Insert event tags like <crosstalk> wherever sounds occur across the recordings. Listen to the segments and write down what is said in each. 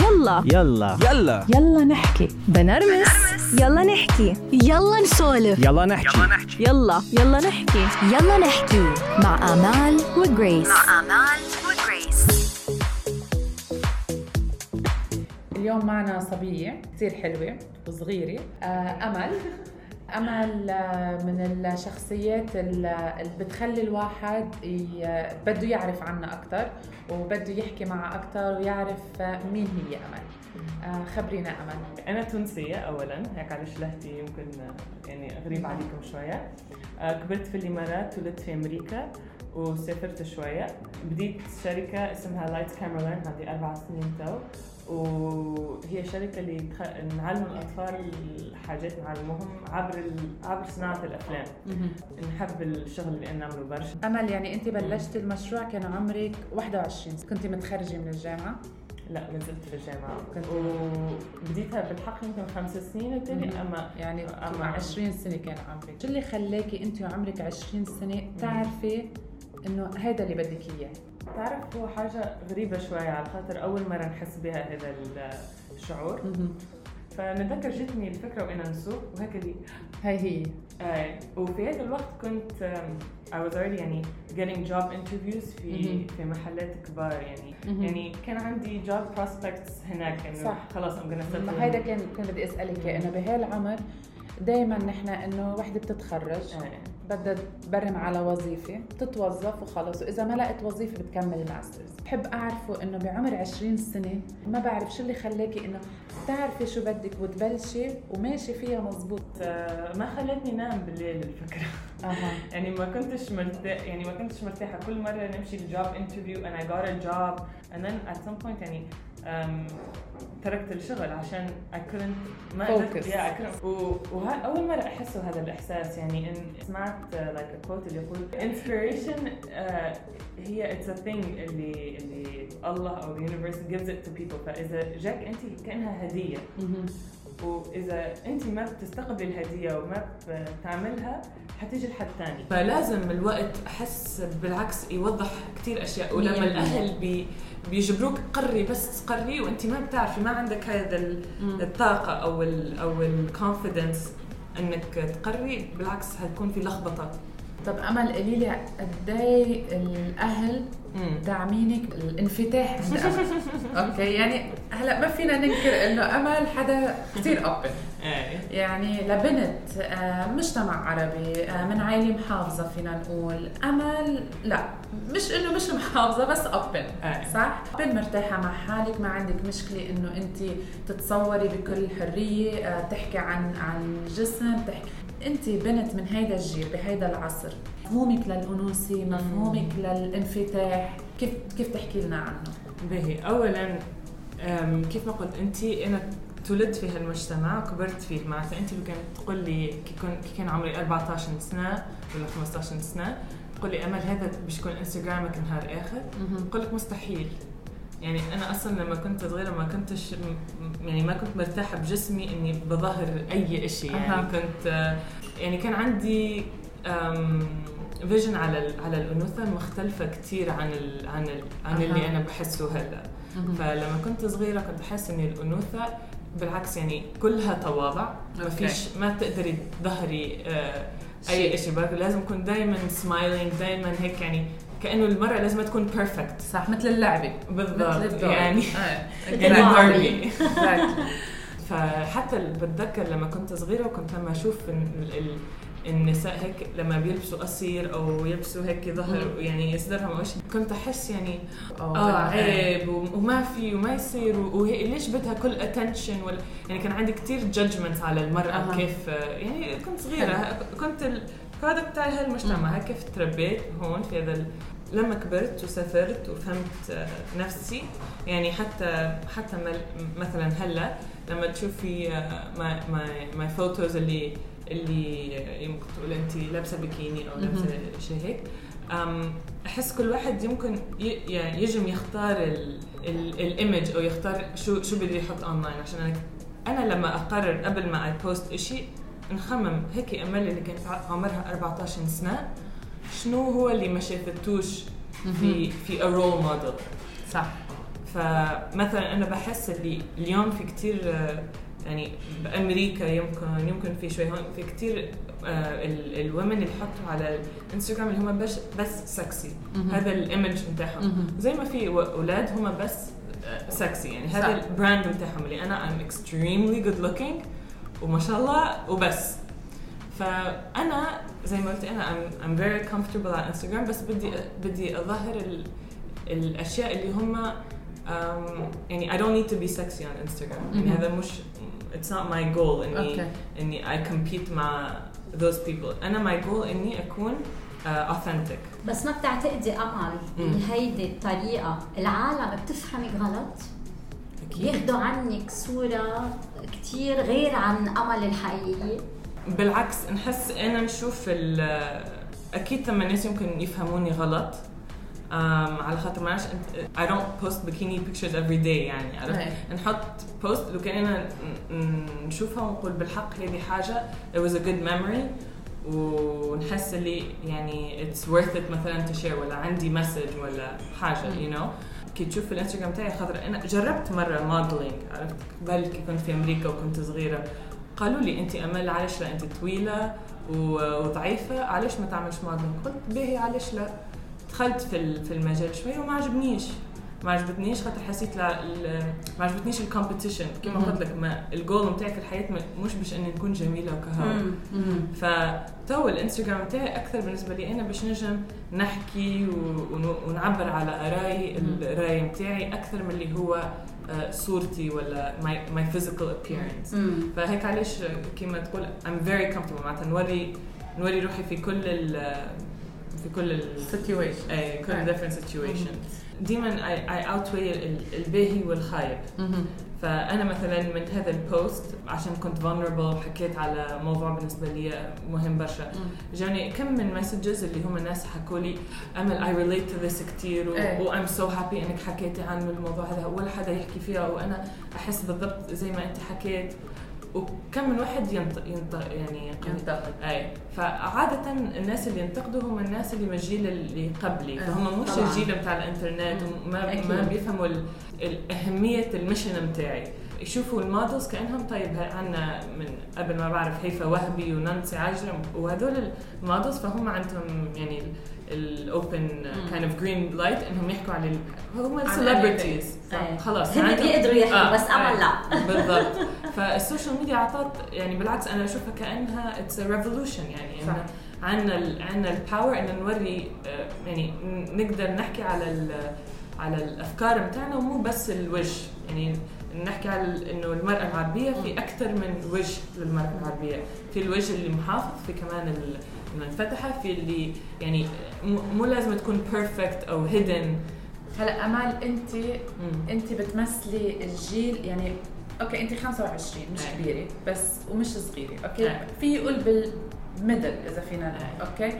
يلا. يلا. يلا. يلا نحكي. بنرمس. يلا نحكي. يلا نسولف. يلا نحكي. يلا يلا. نحكي. يلا نحكي. مع آمال وجريس. آمال وجريس. اليوم معنا صبية كثير حلوة وصغيرة. آه أمل آه، من الشخصيات ال- اللي بتخلي الواحد بده يعرف عنها أكثر وبده يحكي معها أكثر ويعرف مين هي أمل. آه خبرينا أمل. أنا تونسية أولا. هيك على شلهتي يمكن يعني غريب عليكم شوية. آه، كبرت في الإمارات ولدت في أمريكا وسافرت شوية. بديت شركة اسمها Lights Camera Learn عندي أربع سنين تو. وهي شركة اللي تخ... نعلم الأطفال الحاجات نعلموهم عبر ال... عبر صناعة الأفلام. نحب الشغل اللي نعمله برشا. أمل يعني أنت بلشت المشروع كان عمرك 21 كنت متخرجة من الجامعة؟ لا ما زلت في الجامعة. وبديتها بالحق يمكن خمس سنين قلت أما يعني أما- أما 20 سنة كان عمرك. شو اللي خلاكي أنت وعمرك 20 سنة تعرفي إنه هذا اللي بدك إياه؟ تعرف هو حاجة غريبة شوية على خاطر أول مرة نحس بها هذا ال- الشعور. فنتذكر جتني الفكرة وأنا نسوق وهيك هاي هي. آه وفي هذا الوقت كنت um, I was already يعني getting job interviews في. في محلات كبار يعني. يعني كان عندي job prospects هناك إنه صح. خلاص I'm gonna هيدا كان كان بدي أسألك إياه، إنه بهالعمر دائما نحن إنه وحدة بتتخرج. آه. بدها تبرم على وظيفة بتتوظف وخلص. وإذا ما لقت وظيفة بتكمل ماسترز بحب أعرفه إنه بعمر 20 سنة ما بعرف شو اللي خلاكي إنه تعرفي شو بدك وتبلشي وماشي فيها مزبوط آه، ما خلتني نام بالليل الفكرة. أها. <laughs> يعني ما كنتش مرتاح يعني ما كنتش مرتاحة. كل مرة نمشي الجوب انترفيو and I got a job. And then at some point يعني تركت الشغل عشان I couldn't ما قدرت yeah, I couldn't. و- مرة أحسه هذا الإحساس يعني إن سمعت uh, like a quote اللي يقول inspiration uh, هي it's a thing اللي اللي الله أو the universe gives it to people. فإذا جاك أنت كأنها هدية. مهم. وإذا انت ما بتستقبلي الهدية وما بتعملها حتيجي لحد ثاني فلازم الوقت أحس بالعكس يوضح كثير أشياء ولما مية الأهل بي بيجبروك قري بس قري وانت ما بتعرفي ما عندك هذا. الطاقة أو ال أو الكونفدنس إنك تقري. بالعكس حتكون في لخبطة. طب أمل قولي لي قد إيه الأهل داعمينك الانفتاح عند امل <laughs> okay يعني هلا ما فينا ننكر إنه أمل حدا كثير open إيه. يعني لبنت آه، مجتمع عربي آه، من عائلة محافظة فينا نقول. أمل لا مش إنه مش محافظة بس open إيه. صح؟ open مرتاحة مع حالك ما عندك مشكلة إنه أنت تتصوري بكل حرية آه، تحكي عن عن جسم تحكي. أنت بنت من هيدا الجيل بهيدا العصر. مفهومك للأنوثة مفهومك للانفتاح. كيف كيف تحكي لنا عنه؟ باهي اولا كيف ما قلت انت أنا تولدت في هالمجتمع وكبرت فيه. معناتها انت لو كانت تقول لي كي كان عمري 14 سنة ولا 15 سنة تقول لي أمل هذا باش يكون إنستغرامك نهار آخر؟ بقول لك مستحيل. يعني أنا أصلا لما كنت صغيرة ما كنتش يعني ما كنت مرتاحة بجسمي إني بظهر أي شيء يعني. كنت آه، يعني كان عندي vision على على الأنوثة مختلفة كثير عن ال عن ال عن. اللي أنا بحسه هلا فلما كنت صغيرة كنت بحس ان الأنوثة بالعكس يعني كلها تواضع ما. فيش ما تقدري تظهري آه،. أي شيء لازم أكون دائما smiling دائما هيك يعني كأنه المراه لازم تكون perfect صح مثل اللعبة بالضبط. يعني آه. <laughs> يعني. باربي. <laughs> فحتى بتذكر لما كنت صغيرة وكنت لما أشوف ال- ال- ال- النساء هيك لما بيلبسوا قصير أو يلبسوا هيك ظهر يعني أو شيء كنت أحس يعني آه إيه. عيب وما في وما يصير و- وهي ليش بدها كل attention ولا يعني كان عندي كثير judgment على المرأة أها. كيف يعني كنت صغيرة كنت ال product تاع هالمجتمع هيك كيف تربيت هون في هذا لما كبرت وسافرت وفهمت آه، نفسي يعني حتى حتى مثلا هلأ لما تشوفي my my photos اللي اللي يمكن تقول انت لابسة بكيني أو لابسة شيء هيك. أحس كل واحد يمكن يعني يجم يختار ال image أو يختار شو شو بده يحط اونلاين عشان أنا أنا لما أقرر قبل ما I post شيء نخمم هيك أمل اللي كانت عمرها 14 سنة. شنو هو اللي ما شافتوش في في role model صح. فمثلا أنا بحس اللي اليوم في كتير آه، يعني بأمريكا يمكن يمكن في شوي هون. في كتير ال women اللي يحطوا على الانستغرام اللي هم بس بس سكسي هذا ال image بتاعهم. زي ما في أولاد هم بس آه، سكسي يعني صح. هذا ال brand بتاعهم اللي أنا I'm extremely good looking وما شاء الله وبس. فأنا زي ما قلت أنا I'm very comfortable على انستغرام بس بدي بدي أظهر ال, الأشياء اللي هم يعني I don't need to be sexy on Instagram. يعني. هذا مش it's not my goal اني أوكي. اني I compete مع those people. أنا my goal اني أكون uh, authentic. بس ما بتعتقدي أمل. بهيدي الطريقة العالم بتفهمك غلط بياخدوا عنك صورة كتير غير عن أمل الحقيقية؟ بالعكس نحس أنا نشوف أكيد ثم الناس يمكن يفهموني غلط. Um, على خاطر معلش انت I don't post bikini pictures every day يعني عرفت. نحط post لو كاننا ن- ن- نشوفها ونقول بالحق هذه حاجة it was a good memory. ونحس اللي يعني it's worth it مثلا تشير ولا عندي message ولا حاجة you know كي تشوف في الانستغرام تاعي خاطر أنا جربت مرة modeling عرفت؟ قبل كي كنت في أمريكا وكنت صغيرة. قالوا لي انت أمل علاش لا؟ انت طويلة وضعيفة علاش ما تعملش modeling قلت باهي علاش لا؟ دخلت في في المجال شوية وما عجبنيش. ما عجبتنيش خاطر حسيت لا ما عجبتنيش ال competition كما مهم. قلت لك ما الجول نتاعي في الحياة مش باش إني نكون جميلة وكهو فتو الانستغرام تاعي أكثر بالنسبة لي أنا باش نجم نحكي ونعبر على آرائي الرأي نتاعي أكثر من اللي هو آه، صورتي ولا my physical appearance. فهيك علاش كما تقول I'm very comfortable. معناتها نوري نوري روحي في كل في كل ال situation. اي كل different situations ديما outweigh ال- الباهي والخايب. فأنا مثلا من هذا البوست عشان كنت vulnerable وحكيت على موضوع بالنسبة لي مهم برشا. جاني كم من messages اللي هم الناس حكوا لي أمل I relate to this كثير I'm so happy إنك حكيتي عن الموضوع هذا. ولا حدا يحكي فيها وأنا أحس بالضبط زي ما أنت حكيت. وكم من واحد ينطق ينطق يعني ينتقد. أي. فعادة الناس اللي ينتقدوا هم الناس اللي من الجيل اللي قبلي. آه، فهم مش طبعاً. الجيل بتاع الإنترنت وما أكيد. ما بيفهموا أهمية المشن بتاعي. يشوفوا المودلز كأنهم طيب. عنا من قبل ما بعرف هيفا وهبي ونانسي عجرم. وهذول ال models فهم عندهم يعني ال open kind of green light إنهم يحكوا عن ال- هم ال celebrities. خلاص هن عندهم- بيقدروا يحكوا آه، بس امل آه. لا. <laughs> بالضبط. <laughs> فال social media اعطت يعني بالعكس أنا أشوفها كأنها it's revolution يعني صح. إن عندنا ال عندنا ال power ان نوري آه، يعني نقدر نحكي على ال- على الأفكار بتاعنا ومو بس الوجه. يعني نحكي على إنه المرأة العربية في أكثر من وجه للمرأة العربية. في الوجه اللي محافظ في كمان المنفتحه في اللي يعني مو لازم تكون perfect أو هيدن هلا أمال أنت أنت بتمثلي الجيل يعني okay أنت 25 مش أي. كبيرة بس ومش صغيرة okay؟ أي. في يقول بال middle إذا فينا نقول okay؟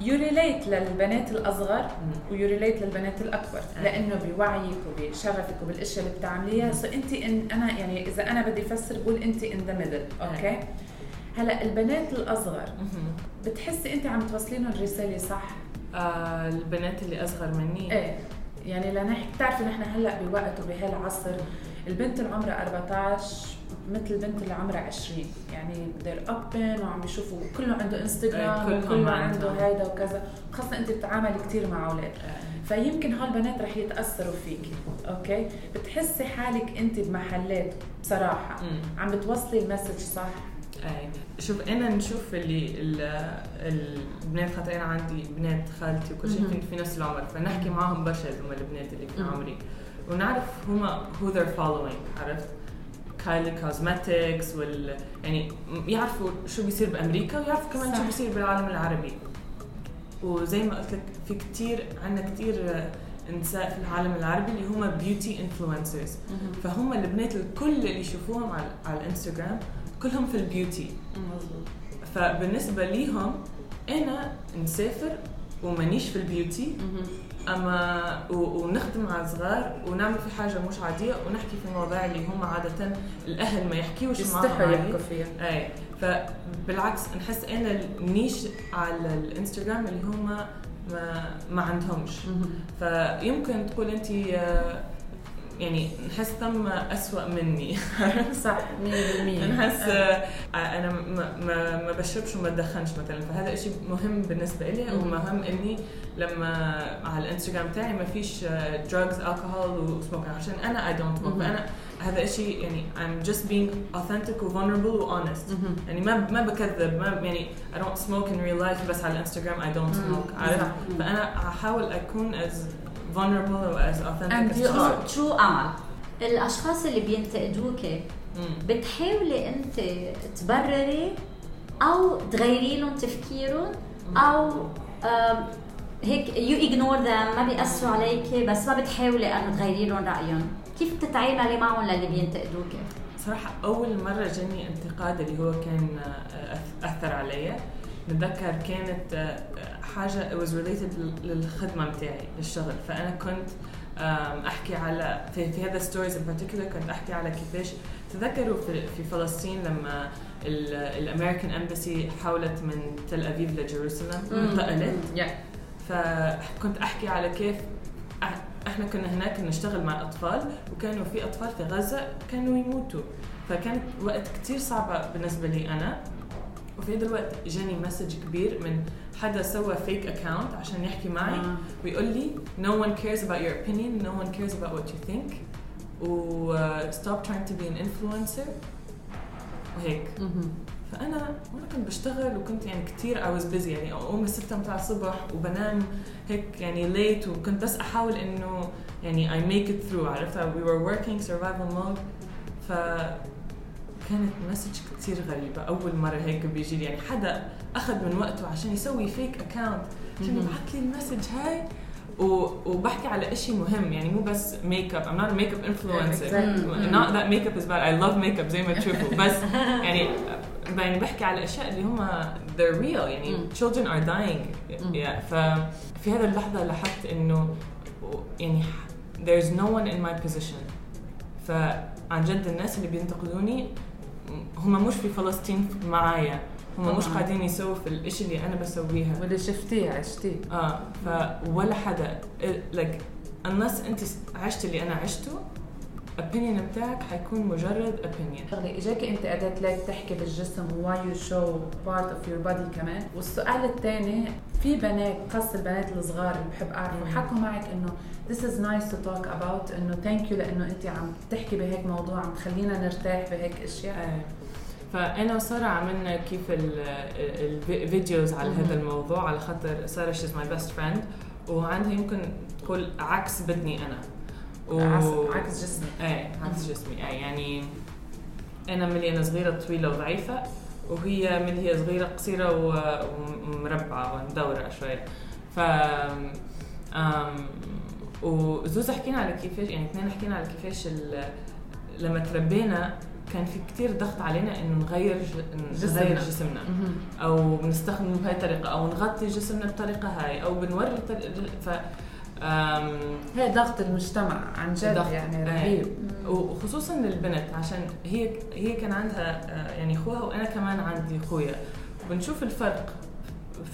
you relate للبنات الأصغر و you relate للبنات الأكبر أي. لأنه بوعيك وبشغفك وبالأشياء اللي بتعمليها. so أنت إن أنا يعني إذا أنا بدي أفسر بقول أنت in the middle okay؟ هلا البنات الأصغر بتحسي انت عم توصلي لهم الرساله صح؟ آه البنات اللي أصغر مني. إيه يعني لنحكي بتعرفي نحن هلا بوقت وبهالعصر البنت اللي عمرها 14 مثل البنت اللي عمرها 20 يعني they're open وعم بيشوفوا كله عنده انستغرام وكله عندهم. عنده هيدا وكذا خاصة انت بتتعاملي كثير مع أولاد. فيمكن هالبنات رح يتأثروا فيكي أوكي؟ بتحسي حالك انت بمحلات بصراحة. مم. عم بتوصلي ال message صح؟ أي شوف أنا نشوف اللي ال- البنات خاطر أنا عندي بنات خالتي وكل شيء. في- نفس العمر فنحكي معاهم برشا هم البنات اللي في. عمري ونعرف هما who they're following عرفت كايلي كوزماتكس وال يعني يعرفوا شو بيصير بأمريكا ويعرفوا كمان صح. شو بيصير بالعالم العربي وزي ما قلت لك في كتير عندنا كتير نساء في العالم العربي اللي هم beauty influencers فهم البنات الكل اللي يشوفوهم على, على الانستغرام كلهم في ال beauty. فبالنسبة ليهم أنا نسافر ومانيش في ال beauty أما ونخدم مع صغار ونعمل في حاجة مش عادية ونحكي في مواضيع اللي هم عادة الأهل ما يحكيوش معاهم. يحكوا فيها. أي. فبالعكس نحس أنا ال niche على الإنستغرام اللي هم ما ما عندهمش. فيمكن تقول انت آه، يعني نحس ثم أسوأ مني. <laughs> صح. 100% نحس آه، أنا ما ما ما بشربش وما بدخنش مثلا. فهذا شيء مهم بالنسبة لي. ومهم إني لما على الإنستغرام تاعي ما فيش drugs الكحول و smoking عشان أنا I don't smoke مم. فأنا هذا الشيء يعني I'm just being authentic و vulnerable و honest. يعني ما ما بكذب. ما يعني I don't smoke in real life بس على الإنستغرام I don't smoke. عارف. فأنا هحاول أكون as vulnerable و as authentic And as possible. شو امل الأشخاص اللي بينتقدوك. بتحاولي أنت تبرري أو تغيري لهم تفكيرهم أو هيك يو اجنور ذم ما بيأثروا عليك بس ما بتحاولي انه تغيري لهم رأيهم. كيف بتتعاملي معهم للي بينتقدوك؟ صراحة أول مرة جاني انتقاد اللي هو كان آه، أث- أثر علي نتذكر كانت حاجة it was related لل- للخدمة متاعي للشغل. فأنا كنت آم، أحكي على في, في هذا stories in particular كنت أحكي على كيفاش تذكروا في, في فلسطين لما ال American embassy حولت من تل أبيب ل Jerusalem انتقلت. فكنت أحكي على كيف إحنا كنا هناك نشتغل مع الاطفال وكانوا في أطفال في غزة كانوا يموتوا. فكانت وقت كتير صعبة بالنسبة لي أنا. وفي هذا الوقت جاني message كبير من حدا سوى fake account عشان يحكي معي آه. ويقول لي no one cares about your opinion. No one cares about what you think. و uh, stop trying to be an influencer. وهيك. فأنا وأنا كنت بشتغل وكنت يعني كثير I was busy. يعني أقوم الستة متاع الصبح وبنام هيك يعني late وكنت بس أحاول إنه يعني I make it through. عرفت؟ we were working survival mode. ف كانت message كثير غريبة. أول مرة هيك بيجي لي. يعني حدا أخذ من وقته عشان يسوي fake account عشان. يبعث لي ال message هاي. وبحكي على إشي مهم. يعني مو بس makeup I'm not a makeup influencer. Exactly. not that makeup is bad. I love makeup. زي ما تشوفوا. بس <laughs> يعني يعني بحكي على أشياء اللي هم they're real. يعني children are dying. yeah. ففي هذا اللحظة لاحظت إنه يعني there's no one in my position. فعن جد الناس اللي بينتقدوني هم مش في فلسطين معايا. هم مش. قاعدين يسووا في الإشي اللي أنا بسويها. واللي شفتيه عشتيه. آه فولا حدا. like unless أنت عشت اللي أنا عشته opinion بتاعك حيكون مجرد opinion شغلة إجاكي أنت أداة ليك تحكي بالجسم why you show part of your body كمان والسؤال الثاني في بنات خاصة البنات الصغار اللي بحب اعرفه. حكوا معك إنه this is nice to talk about إنه thank you لأنه أنت عم تحكي بهيك موضوع عم تخلينا نرتاح بهيك أشياء آه. فأنا وسارة عملنا كيف ال- ال- ال videos على. هذا الموضوع على خاطر سارة she's my best friend وعندها يمكن تقول عكس بدني أنا و... عكس- جسمي إيه عكس جسمي إيه يعني أنا ملي أنا صغيرة طويلة وضعيفة وهي ملي هي صغيرة قصيرة ومربعة ومدورة شوية ف أم... وزوز حكينا على كيفاش يعني اثنين حكينا على كيفاش ال... لما تربينا كان في كتير ضغط علينا إنه نغير. نغير جسمنا. أو بنستخدمه بهاي الطريقة أو نغطي جسمنا بطريقة هاي أو بنوري ف. هي ضغط المجتمع عن جد ضغط. يعني إيه. رهيب وخصوصا للبنت عشان هي هي كان عندها آه، يعني أخوها وأنا كمان عندي أخويا بنشوف الفرق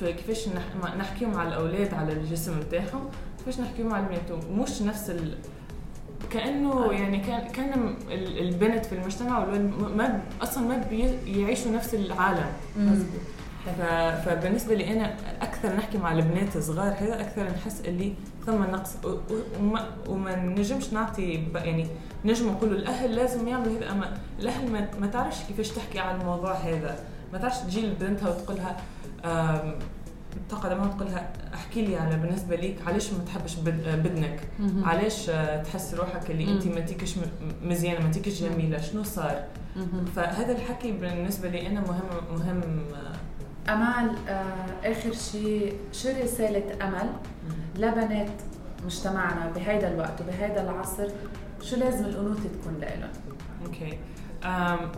في كيفاش نح- نحكيهم على الأولاد على الجسم بتاعهم كيفاش نحكيهم على البنات ومش نفس ال... كأنه يعني كان كان ال- البنت في المجتمع والولد ما أصلا ما بيعيشوا نفس العالم مزبوط. فبالنسبة لي أنا أكثر نحكي مع البنات الصغار هذا أكثر نحس اللي ثم نقص. وما... وما نجمش نعطي. يعني نجم نقولوا الأهل لازم يعملوا هذا أما الأهل ما, ما تعرفش كيفاش تحكي على الموضوع هذا ما تعرفش تجي لبنتها وتقول لها. تقعد معها وتقول لها احكي لي على بالنسبة ليك علاش ما تحبش بد... بدنك. علاش آه، تحس روحك اللي أنت. ما تيكش مزيانة ما تيكش جميلة شنو صار. فهذا الحكي بالنسبة لي أنا مهم مهم آه، أمال آه آخر شيء شو رساله أمل؟ لبنات مجتمعنا بهيدا الوقت وبهيدا العصر شو لازم الأنوثة تكون لهم Okay.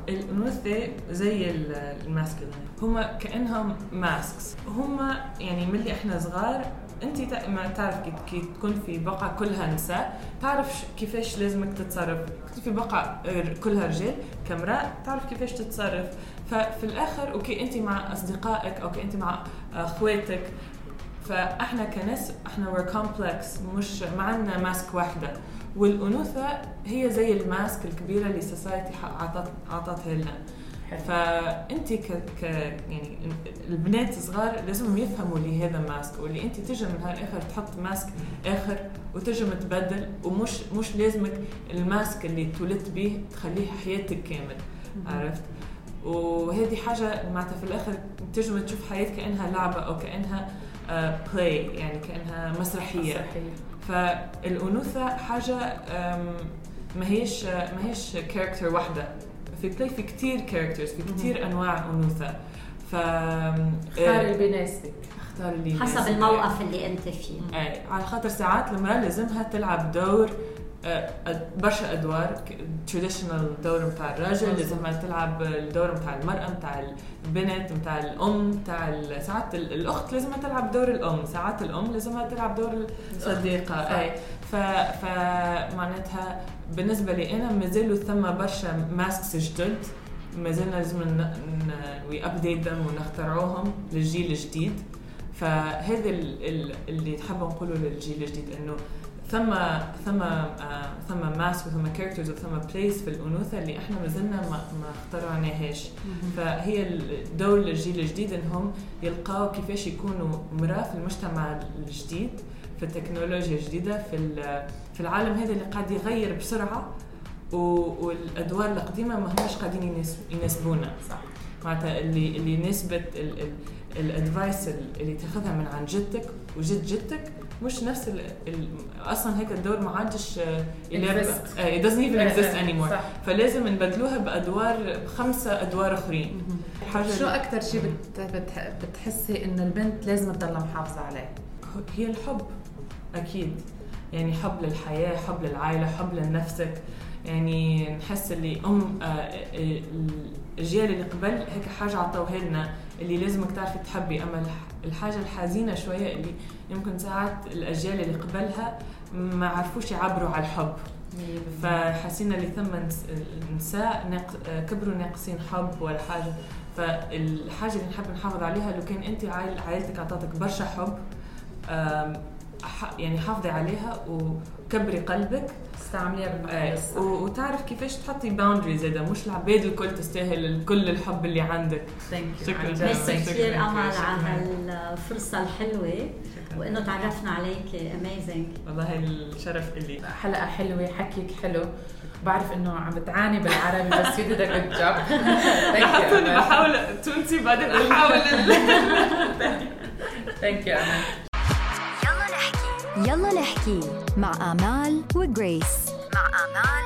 الأنوثة زي ال- ال masculine هم كأنهم masks. هم يعني ملي إحنا صغار أنت ما تعرف كي, تكون في بقعة كلها نساء تعرف كيفاش لازمك تتصرف. كنت في بقعة كلها رجال كامرأة تعرف كيفاش تتصرف. ففي الآخر okay أنت مع أصدقائك okay أنت مع اخواتك فأحنا كناس أحنا we're complex مش ما عندنا mask واحدة. والأنوثة هي زي ال mask الكبيرة اللي society عطت عطتها لنا. فانت ك... ك يعني البنات الصغار لازم يفهموا اللي هذا mask واللي انت تجي من نهار اخر تحط mask آخر وتجي تبدل ومش مش لازمك ال mask اللي تولدت به تخليه حياتك كامل عرفت؟ وهذه حاجة معناتها في الآخر تجي تشوف حياة كأنها لعبة أو كأنها play يعني كأنها مسرحية. صحيح فالأنوثة حاجة أم، ما هيش ما هيش character واحدة. في play في كتير characters في كتير أنواع أنوثة. ف اختار آه، اللي بيناسبك اختار اللي حسب. الموقف اللي أنت فيه. اي على خاطر ساعات المرأة لازمها تلعب دور آه، برشا أدوار traditional دور نتاع الراجل. لازمها تلعب الدور نتاع المرأة نتاع البنت نتاع الأم نتاع ال- ساعات ال- الأخت لازمها تلعب دور الأم ساعات الأم لازمها تلعب دور الصديقة. اي ف ف معناتها بالنسبة لي أنا مازالوا ثم برشا masks جدد. مازلنا لازم we update ونخترعوهم للجيل الجديد. فهذا ال- ال- اللي نحب نقوله للجيل الجديد إنه ثم ثم آه ثم mask وثم characters وثم plays في الأنوثة اللي إحنا مازلنا ما, ما اخترعناهاش. فهي الدور للجيل الجديد إنهم يلقاو كيفاش يكونوا مرأة في المجتمع الجديد. في التكنولوجيا الجديدة في في العالم هذا اللي قاعد يغير بسرعة والأدوار القديمة ما هماش قاعدين يناس- يناسبونا. صح. معناتها اللي اللي ال- ال advice اللي تاخذها من عن جدك وجد جدك مش نفس ال ال أصلا هيك الدور ما عادش آه،. آه، it doesn't even exist anymore. صح. فلازم نبدلوها بأدوار خمسه أدوار آخرين. شو أكثر شيء بت... بت... بتحسي انه البنت لازم تضلها محافظة عليه؟ هي الحب أكيد. يعني حب للحياة حب للعائلة حب لنفسك. يعني نحس اللي أم آه، آه، الجيل اللي قبل هيك حاجة عطوها لنا اللي لازمك تعرفي تحبي. أما الح- الحاجة الحزينة شوية اللي يمكن ساعات الأجيال اللي قبلها ما عرفوش يعبروا على الحب. فحسينا اللي ثم نس- نساء ناق- كبروا ناقصين حب ولا حاجة. فالحاجة اللي نحب نحافظ عليها لو كان انت عائل عائلتك اعطتك برشا حب يعني حافظي عليها وكبري قلبك. استعمليها بالمكان آه، وتعرف كيفاش تحطي boundaries هذا. مش العباد الكل تستاهل كل الحب اللي عندك. thank you شكراً. ميرسي شكراً. كثير شكراً. أمل. على هالفرصه الحلوة وإنه تعرفنا عليك. Amazing والله الشرف اللي حلقة حلوة حكيك حلو. بعرف إنه عم بتعاني بالعربي بس did a good job. <laughs> لاحظت اني بحاول تونسي بعدين. احاول thank you يلا نحكي مع آمال وجريس. مع آمال